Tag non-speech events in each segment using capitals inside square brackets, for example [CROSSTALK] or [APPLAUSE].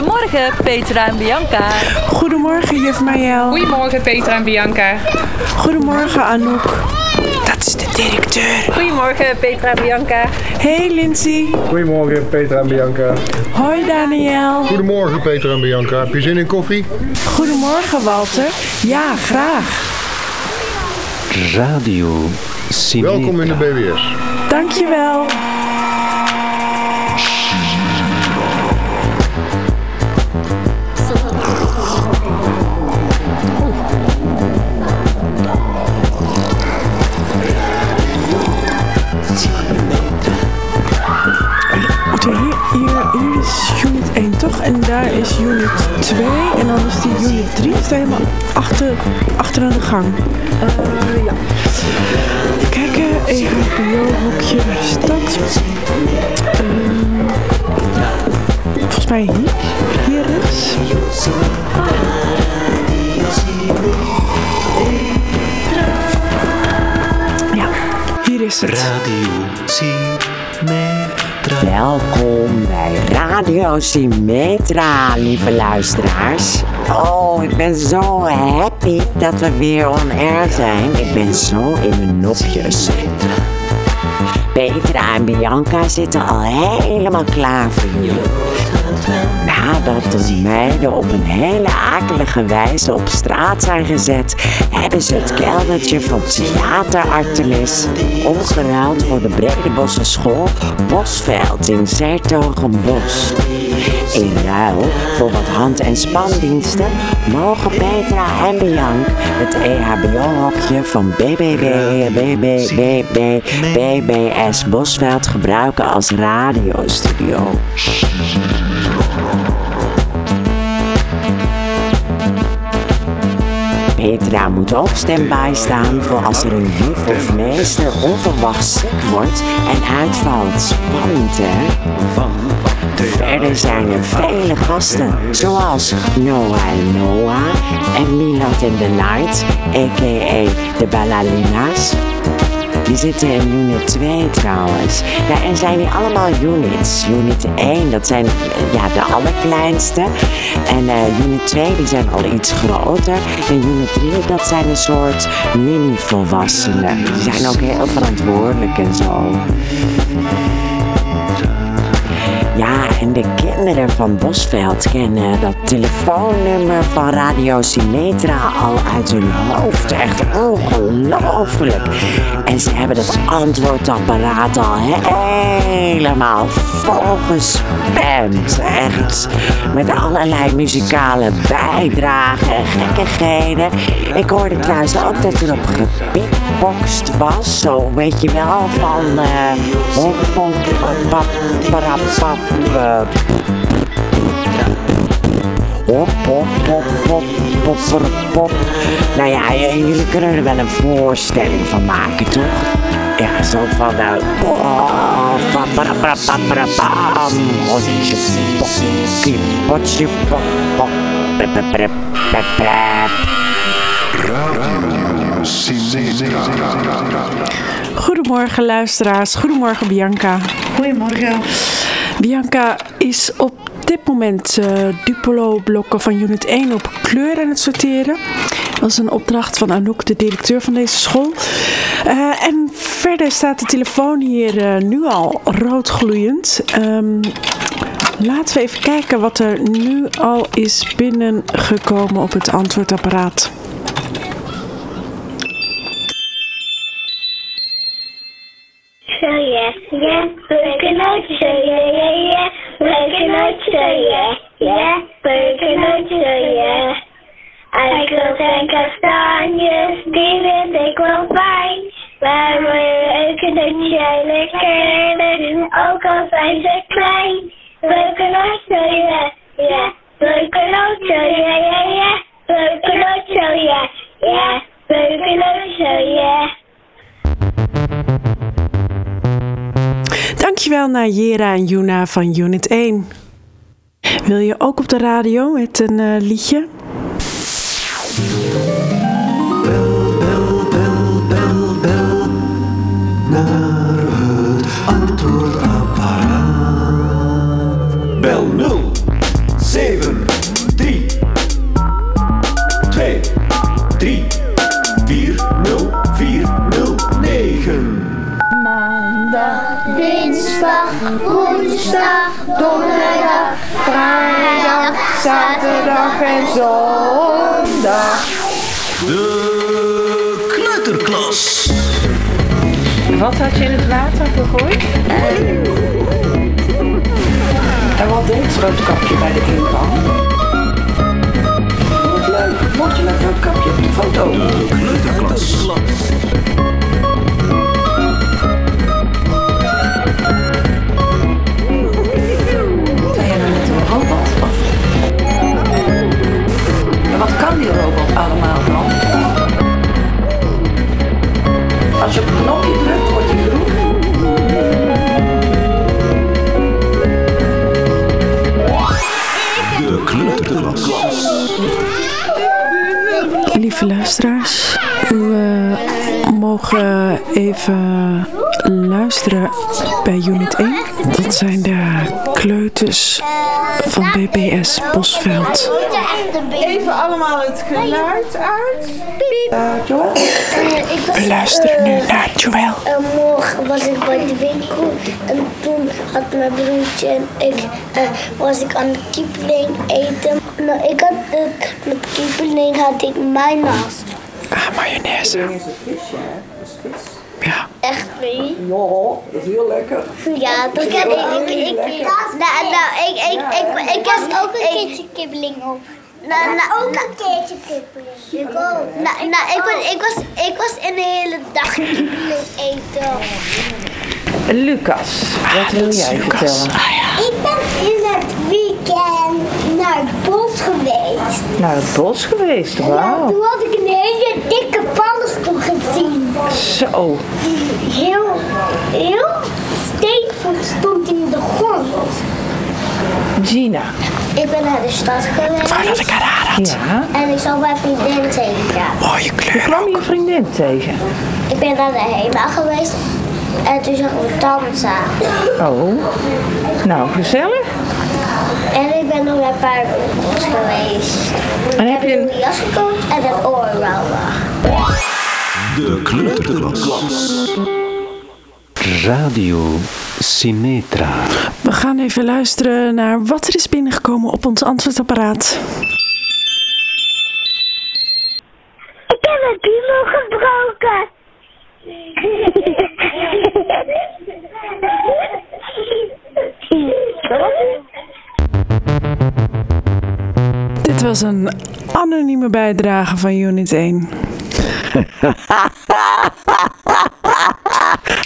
Goedemorgen, Petra en Bianca. Goedemorgen, juf. Goedemorgen Petra en Bianca. Goedemorgen, Anouk. Dat is de directeur. Goedemorgen Petra en Bianca. Hey, Lindsay. Goedemorgen Petra en Bianca. Hoi, Daniel. Goedemorgen Peter en Bianca. Heb je zin in koffie? Goedemorgen, Walter. Ja, graag. Radio Simetra. Welkom in de BWS. Dankjewel. En daar is unit 2. En dan is die unit 3 is daar helemaal achter, achter aan de gang. Eh, ja. Kijken, EHBO-hokje, is dat? Eh, volgens mij hier, hier rechts. Ja, hier is het. Radio Welkom bij Radio Symmetra, lieve luisteraars. Oh, ik ben zo happy dat we weer on air zijn. Ik ben zo in mijn nopjes. Petra en Bianca zitten al helemaal klaar voor jullie. Nadat de meiden op een hele akelige wijze op straat zijn gezet, hebben ze het keldertje van Theater Artemis omgeruild voor de Bredebosse School Bosveld in Zertogenbos. In ruil voor wat hand- en spandiensten mogen Petra en Bianc het EHBO-hokje van BBB, BBB, BBS Bosveld gebruiken als radiostudio. Petra moet ook standby staan voor als er een juf of meester onverwachts ziek wordt en uitvalt. Spannend, hè? Verder zijn er vele gasten, zoals Noah Noah en Milad in the Night, a.k.a. de Ballerina's. Die zitten in unit 2 trouwens. Ja, en zijn die allemaal units. Unit 1, dat zijn ja, de allerkleinste. En eh, unit 2, die zijn al iets groter. En unit 3, dat zijn een soort mini-volwassenen. Die zijn ook heel verantwoordelijk en zo. Ja, en de kinderen van Bosveld kennen dat telefoonnummer van Radio Symmetra al uit hun hoofd. Echt ongelooflijk. En ze hebben dat antwoordapparaat al helemaal volgespamd. Echt. Met allerlei muzikale bijdragen en gekkigheden. Ik hoorde trouwens ook dat er op gepickboxd was. Zo weet je wel van... eh hop, hop, pop, pop, pop. Nou ja, jullie kunnen er wel een voorstelling van maken, toch? Ja, zo van... eh, pop, pop. Goedemorgen luisteraars, goedemorgen Bianca. Goedemorgen. Bianca is op dit moment eh Duplo-blokken van unit 1 op kleur aan het sorteren. Dat is een opdracht van Anouk, de directeur van deze school. Eh, en verder staat de telefoon hier eh, nu al rood gloeiend. Ehm, laten we even kijken wat er nu al is binnengekomen op het antwoordapparaat. Ja, ja, leuke nootje, zo ja, ja, ja. Leuke nootje, zo ja, ja. Leuke nootje, zo ja. Eikels en kastanjes, die vind ik wel fijn. Maar leuke nootje, lekker, ook al zijn ze klein. Leuke nootje, zo ja, ja. Leuke nootje, zo ja, ja, ja. Leuke nootje, zo ja, Dankjewel naar Jera en Juna van Unit 1. Wil je ook op de radio met een eh, liedje? Vrijdag, zaterdag en zondag. De kleuterklas. Wat had je in het water gegooid? En wat deed het roodkapje bij de ingang? We luisteren nu naar Joël. Eh, morgen was ik bij de winkel en toen had mijn broertje en ik eh, was ik aan de kiepeling eten. Nou, ik had het met kiepeling had ik mijn naast. Ah, mayonaise. Ja. Echt mee? Ja, dat is heel lekker. Ja, dat kan ik. ik, ik, ik nou, nou, ik, ik, ik, ik was ook een keertje kibbeling op. Nou, nou, ook een keertje kibbeling. Ik ook. Nou, nou, ik, was, ik, was, ik was in de hele dag eten. Lucas, wat wil jij vertellen? Ik ben in het weekend naar het bos geweest. Naar het bos geweest, Ja, wauw. toen had ik een hele dikke paddenstoel gezien. Zo, Heel, heel stevig stond in de grond. Gina. Ik ben naar de stad geweest. Dat ik haar had. Ja, En ik zal mijn vriendin tegengaan. Mooie kleur. kwam je vriendin tegen? Ik ben naar de HEMA geweest. En toen zag ik mijn tanden Oh, nou gezellig. En ik ben nog naar paardenbos geweest. En ik heb heb je een jas gekocht en een oorrouwer. De kleuterklas. Radio Symmetra. We gaan even luisteren naar wat er is binnengekomen op ons antwoordapparaat. Ik heb mijn piemel gebroken. Dit was een anonieme bijdrage van Unit 1. [LAUGHS] [LAUGHS]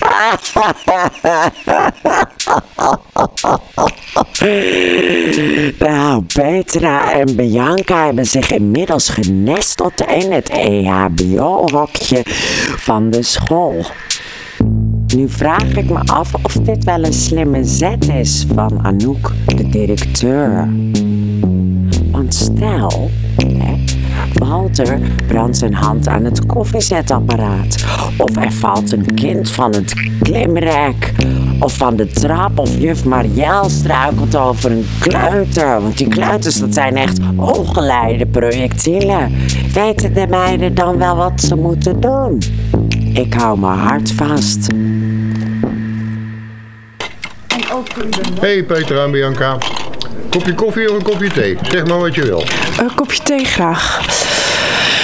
Nou, Petra en Bianca hebben zich inmiddels genesteld in het EHBO-hokje van de school. Nu vraag ik me af of dit wel een slimme zet is van Anouk, de directeur. Want stel, Walter brandt zijn hand aan het koffiezetapparaat. Of er valt een kind van het klimrek. Of van de trap. Of juf Marielle struikelt over een kleuter. Want die kleuters, dat zijn echt ongeleide projectielen. Weten de meiden dan wel wat ze moeten doen? Ik hou mijn hart vast. Hey Petra en Bianca. Kopje koffie of een kopje thee? Zeg maar wat je wil. Een kopje thee graag.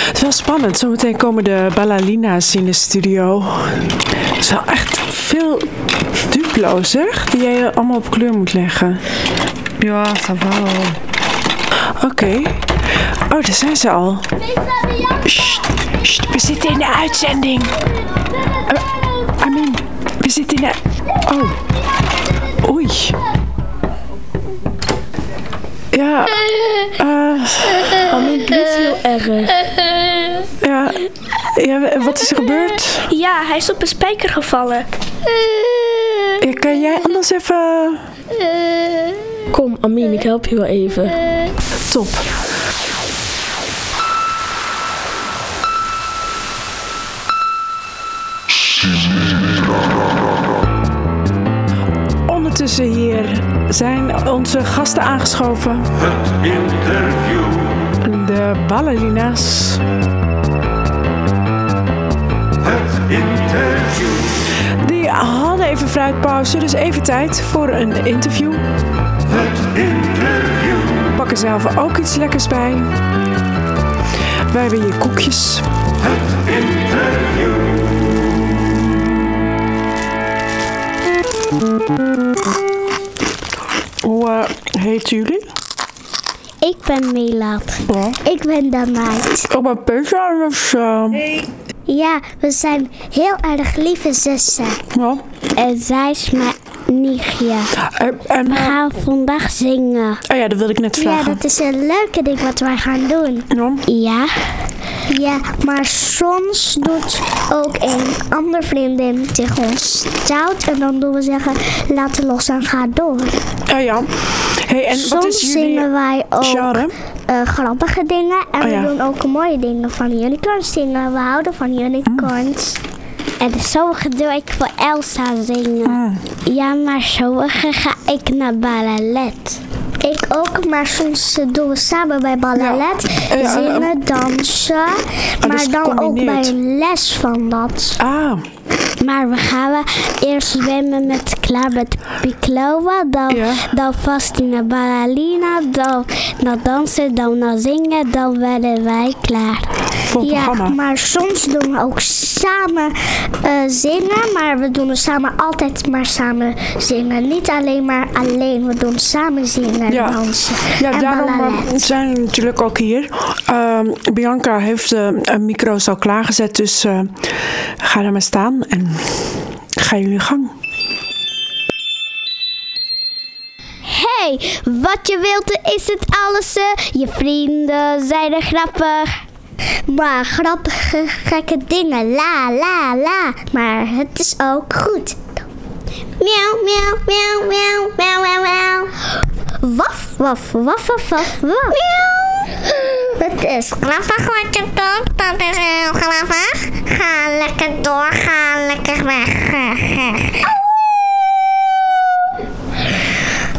Het is wel spannend. Zometeen komen de ballerina's in de studio. Het is wel echt veel duplo's, zeg, die jij allemaal op kleur moet leggen. Ja, ça va wel. Oké. Oh, daar zijn ze al. Sst, sst, we zitten in de uitzending. Uh, Amin, we zitten in de... Oh. Oei. Ja. eh Amin bloedt heel erg. ja. Ja, wat is er gebeurd? Ja, hij is op een spijker gevallen. Ja, kan jij anders even... Kom, Amin, ik help je wel even. Top. Hier zijn onze gasten aangeschoven. Het interview. De ballerina's. Het interview. Die hadden even fruitpauze, dus even tijd voor een interview. Het interview. er zelf ook iets lekkers bij. Wij hebben hier koekjes. Hoe heet jullie? Ik ben. Ja. Ik ben Danaid. Ik ben Petra. Dus, uh... Ja, we zijn heel erg lieve zussen. Ja. En zij is mijn nichtje. En, we gaan vandaag zingen. Oh ja, dat wilde ik net vragen. Ja, dat is een leuke ding wat wij gaan doen. Ja. Ja. Ja, maar soms doet ook een andere vriendin tegen ons stout. En dan doen we zeggen, laten los en ga door. Oh ja. Hey, en soms wat is jullie zingen wij ook genre? uh, grappige dingen. En Oh ja. we doen ook mooie dingen van unicorns zingen. We houden van unicorns. En sommige doe ik voor Elsa zingen. Ja, maar sommige ga ik naar ballet. Ik ook, maar soms eh, doen we samen bij ballet. Ja, ja, zingen, dansen. dus maar dan ook bij een les van dat. Ah. Maar we gaan we eerst zwemmen met klaar met Piclova, dan, dan vast in de ballerina, dan naar dansen, dan naar zingen, dan werden wij klaar. Vol ja, programma. maar soms doen we ook samen eh, zingen, maar we doen er samen altijd maar samen zingen. Niet alleen maar alleen, we doen samen zingen en dansen. Ja, en daarom ballet. eh, zijn we natuurlijk ook hier. Ehm, Bianca heeft eh, een micro's al klaargezet, dus eh, ga er maar staan en ga jullie gang. Hey, wat je wilt is het alles. eh. Je vrienden zijn er grappig. Maar grappige, gekke dingen, la, la, la. Maar het is ook goed. Miauw, miauw, miauw, miauw, miauw, miauw, miauw. Waf, waf, waf, waf, waf, waf. Het is grappig wat je doet, dat is heel grappig. Ga lekker door, ga lekker weg.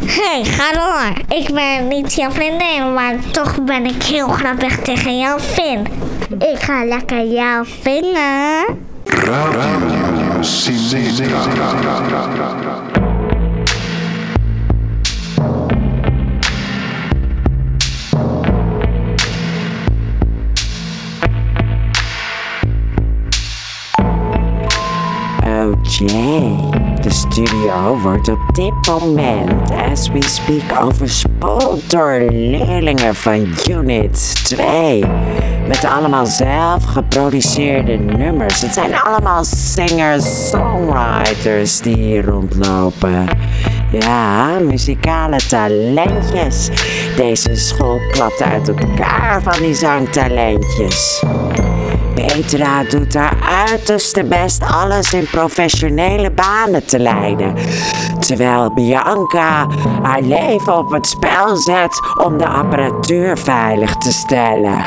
Hey, ga door. Ik ben niet jouw vriendin, maar toch ben ik heel grappig tegen jou, Finn. Ik ga lekker jou vinden. Radio. Oké, de studio wordt op dit moment, as we speak, overspoeld door leerlingen van Unit 2. Met allemaal zelf geproduceerde nummers. Het zijn allemaal singers-songwriters die hier rondlopen. Ja, muzikale talentjes. Deze school klapt uit elkaar van die zangtalentjes. Petra doet haar uiterste best alles in professionele banen te leiden. Terwijl Bianca haar leven op het spel zet om de apparatuur veilig te stellen.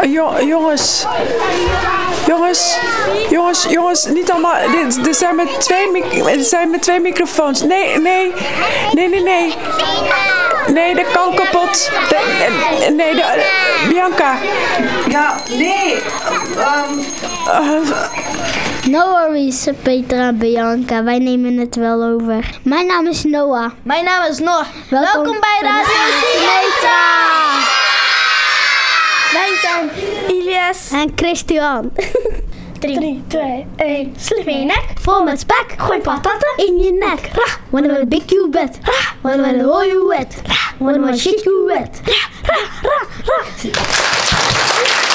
Eh, jo- jongens. Jongens. Jongens, jongens, niet allemaal. Er, zijn met twee er zijn met twee microfoons. Nee, nee. Nee, nee, nee. Nee, dat kan kapot. De- eh, nee, de, eh, Bianca. Ja, nee. No worries, Petra en Bianca. Wij nemen het wel over. Mijn naam is Noah. Mijn naam is Noor. Welkom, Welkom bij Radio Sinetra. Wij zijn Ilias en Christian. [LAUGHS] 3, 2, 1. Slim in je nek, vol met spek. Gooi patatten in je nek. Ra, wanna wanna big you wet. Ra, wanna wanna roll you wet. Ra, wanna wanna shit you wet. Ra, ra, ra, ra.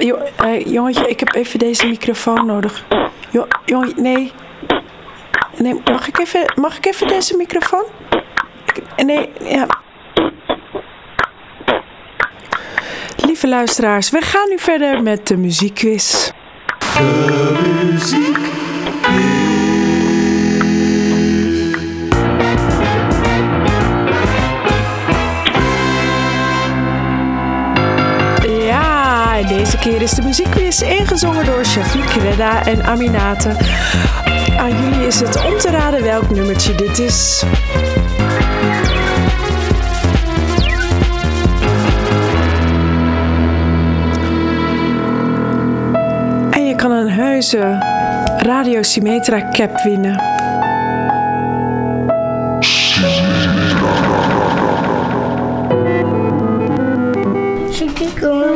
Jo, eh, jongetje, ik heb even deze microfoon nodig. Jo, jongen, nee. Mag ik even, mag ik even deze microfoon? Nee, ja. Lieve luisteraars, we gaan nu verder met de muziekquiz. Ja, en keer is de muziekquiz ingezongen door Shafiq Redda en Aminate. Aan jullie is het om te raden welk nummertje dit is. En je kan een heuse Radio Symmetra cap winnen. Shaky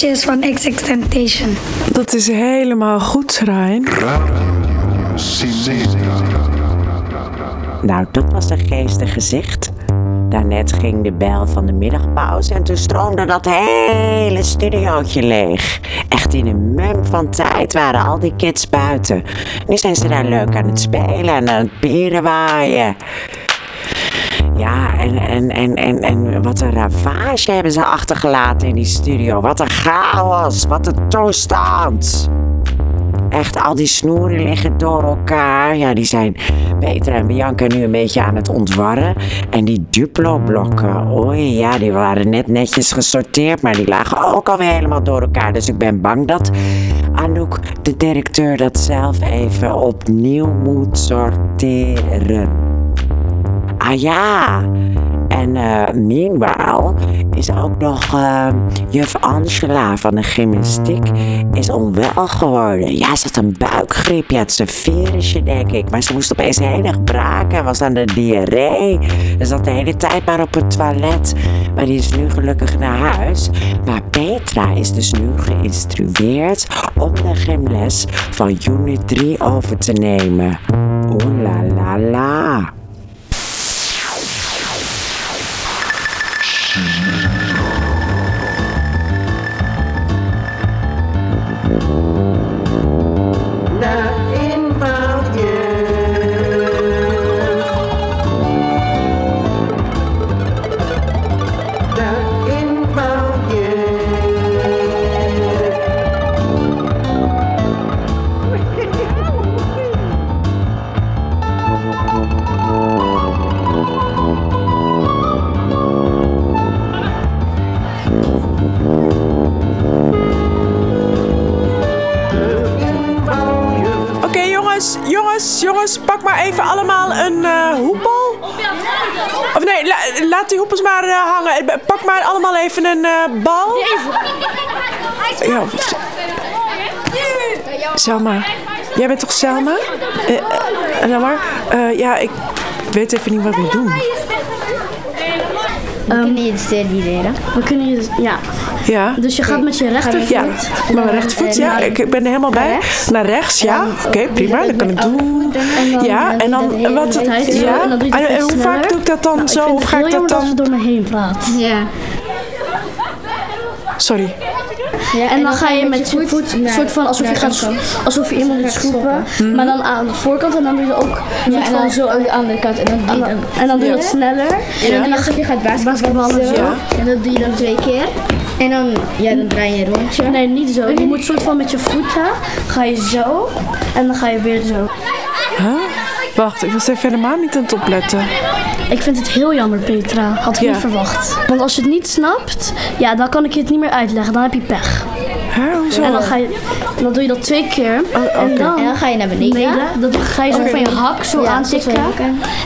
Is van XXXTentacion. Dat is helemaal goed, Ryan. Nou, dat was een geestig gezicht. Daarnet ging de bel van de middagpauze en toen stroomde dat hele studiootje leeg. Echt in een mum van tijd waren al die kids buiten. Nu zijn ze daar leuk aan het spelen en aan het pieren waaien. Ja, en, en, en, en, en wat een ravage hebben ze achtergelaten in die studio. Wat een chaos, wat een toestand. Echt, al die snoeren liggen door elkaar. Ja, die zijn Peter en Bianca nu een beetje aan het ontwarren. En die Duplo-blokken, oei, ja, die waren net netjes gesorteerd, maar die lagen ook alweer helemaal door elkaar. Dus ik ben bang dat Anouk, de directeur, dat zelf even opnieuw moet sorteren. Ah ja, en eh meanwhile is ook nog eh, juf Angela van de gymnastiek is onwel geworden. Ja, ze had een buikgriep, ja, het is een virusje denk ik. Maar ze moest opeens heel erg braken, was aan de diarree. Ze zat de hele tijd maar op het toilet. Maar die is nu gelukkig naar huis. Maar Petra is dus nu geïnstrueerd om de gymles van unit 3 over te nemen. Oeh la la la. Laat die hoepels maar eh, hangen. Pak maar allemaal even een eh, bal. Ja, Selma, jij bent toch Selma? Eh, eh, maar. Eh, ja, ik weet even niet wat ik moet doen. We kunnen je de studie leren. We kunnen je, ja. Ja. Dus je gaat met je rechtervoet. Ja, met mijn rechtervoet, ja. Ik ben er helemaal bij. Naar rechts, ja. Oké, prima. Dat kan ik doen. Ja, en dan wat? Ja. En en hoe vaak doe ik dat dan zo? Of ga ik dat dan? door me heen praat. Ja. Sorry. en dan ga je met je voet, een soort van alsof je gaat, alsof je iemand moet schroepen, Mhm. maar dan aan de voorkant en dan doe je ook soort van zo aan de andere kant en dan doe je dan, en dan doe je Ja. dat sneller. En dan als je gaat basketballen, zo. Ja. En dat doe je dan twee keer. En dan, ja, dan draai je een rondje. Nee, niet zo. Je moet soort van met je voeten ga je zo en dan ga je weer zo. Huh? Wacht, ik was even helemaal niet aan het opletten. Ik vind het heel jammer, Petra. Had ik Ja. niet verwacht. Want als je het niet snapt, ja, dan kan ik je het niet meer uitleggen. Dan heb je pech. hoezo? En dan, ga je, dan doe je dat twee keer. en, dan, En dan ga je naar beneden. Dan ga je zo van je hak zo Ja, aantikken.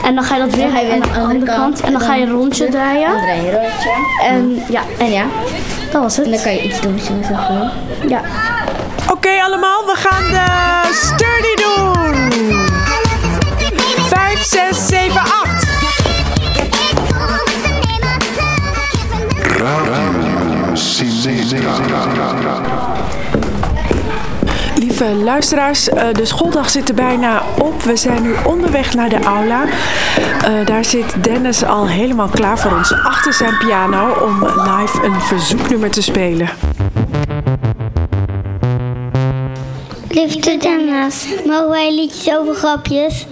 En dan ga je dat weer Dan ga je weer aan de andere kant. En dan ga je een rondje draaien. Dan draai je een rondje. En ja. En ja. Dat was het. En dan kan je iets doen, zo zo. Ja. Oké allemaal, we gaan de sturdy doen. 5, 6, 7, 8. Radio Cineta. Lieve luisteraars, eh, de schooldag zit er bijna op. We zijn nu onderweg naar de aula. Eh, daar zit Dennis al helemaal klaar voor ons achter zijn piano om live een verzoeknummer te spelen. Liefde Dennis, mogen wij liedjes over grapjes?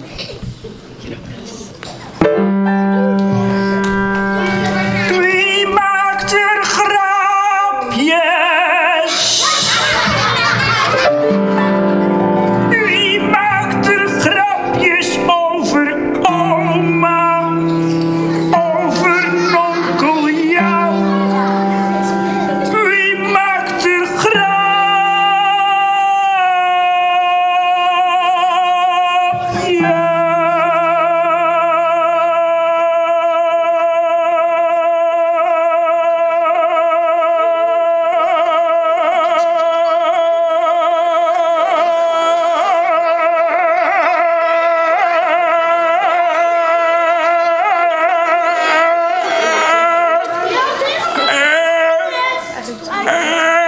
Yeah!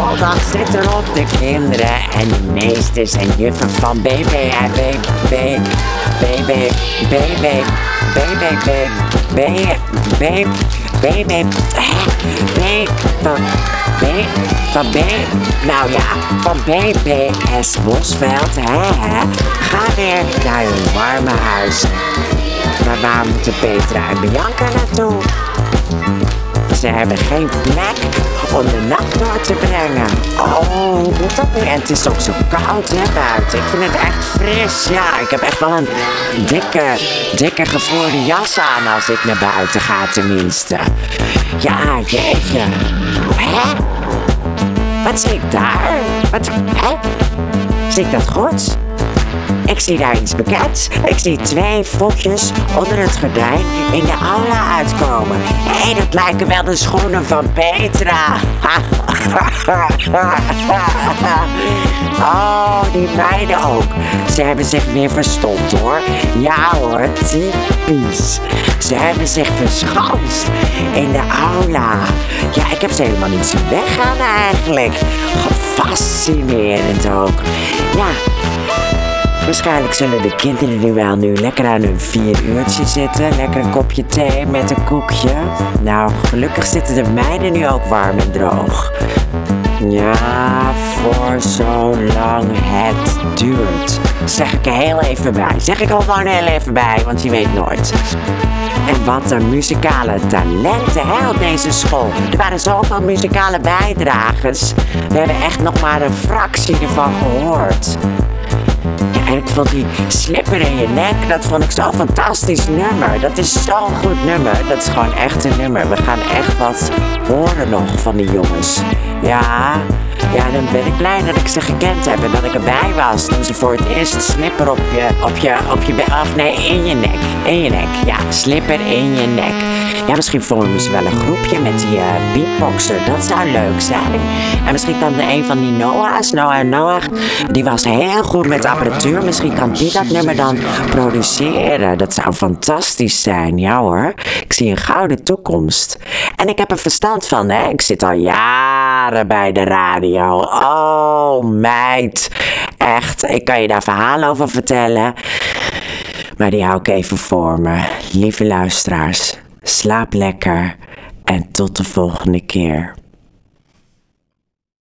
Luisteraars, de schooldag zit erop. De kinderen en de meesters en juffen van BB en BB, BB, BB, BB, BB, BB, BB, B, van B, van B, nou ja, van BBS Bosveld, hè, hè. Ga weer naar hun warme huis. Maar waar moeten Petra en Bianca naartoe? Ze hebben geen plek om de nacht door te brengen. Oh, moet dat nu? En het is ook zo koud hè, buiten. Ik vind het echt fris. Ja, ik heb echt wel een dikke, dikke gevroren jas aan als ik naar buiten ga tenminste. Ja, jeetje. Hè? Wat zie ik daar? Wat, hè? Zie ik dat goed? Ik zie daar iets bekends. Ik zie twee fokjes onder het gordijn in de aula uitkomen. Hé, dat lijken wel de schoenen van Petra. [LAUGHS] Oh, die meiden ook. Ze hebben zich weer verstopt hoor. Ja hoor, typisch. Ze hebben zich verschanst in de aula. Ja, ik heb ze helemaal niet zien weggaan eigenlijk. Fascinerend ook. Ja, Waarschijnlijk zullen de kinderen nu wel nu lekker aan hun vier uurtje zitten. Lekker een kopje thee met een koekje. Nou, gelukkig zitten de meiden nu ook warm en droog. Ja, voor zo lang het duurt. Zeg ik er heel even bij. Zeg ik er gewoon heel even bij, want je weet nooit. En wat een muzikale talenten hè, op deze school. Er waren zoveel muzikale bijdragers. We hebben echt nog maar een fractie ervan gehoord. En ik vond die slipper in je nek, dat vond ik zo'n fantastisch nummer. Dat is zo'n goed nummer. Dat is gewoon echt een nummer. We gaan echt wat horen nog van die jongens. Ja, ja, dan ben ik blij dat ik ze gekend heb en dat ik erbij was toen ze voor het eerst slipper op je, op je, op je, of nee, in je nek. In je nek, ja, slipper in je nek. Ja, misschien vormen ze wel een groepje met die eh, beatboxer. Dat zou leuk zijn. En misschien kan een van die Noah's, Noah Noah, die was heel goed met apparatuur. Misschien kan die dat nummer dan produceren. Dat zou fantastisch zijn, ja hoor. Ik zie een gouden toekomst. En ik heb er verstand van, hè. Ik zit al jaren bij de radio. Oh, meid. Echt, ik kan je daar verhalen over vertellen. Maar die hou ik even voor me. Lieve luisteraars, slaap lekker en tot de volgende keer.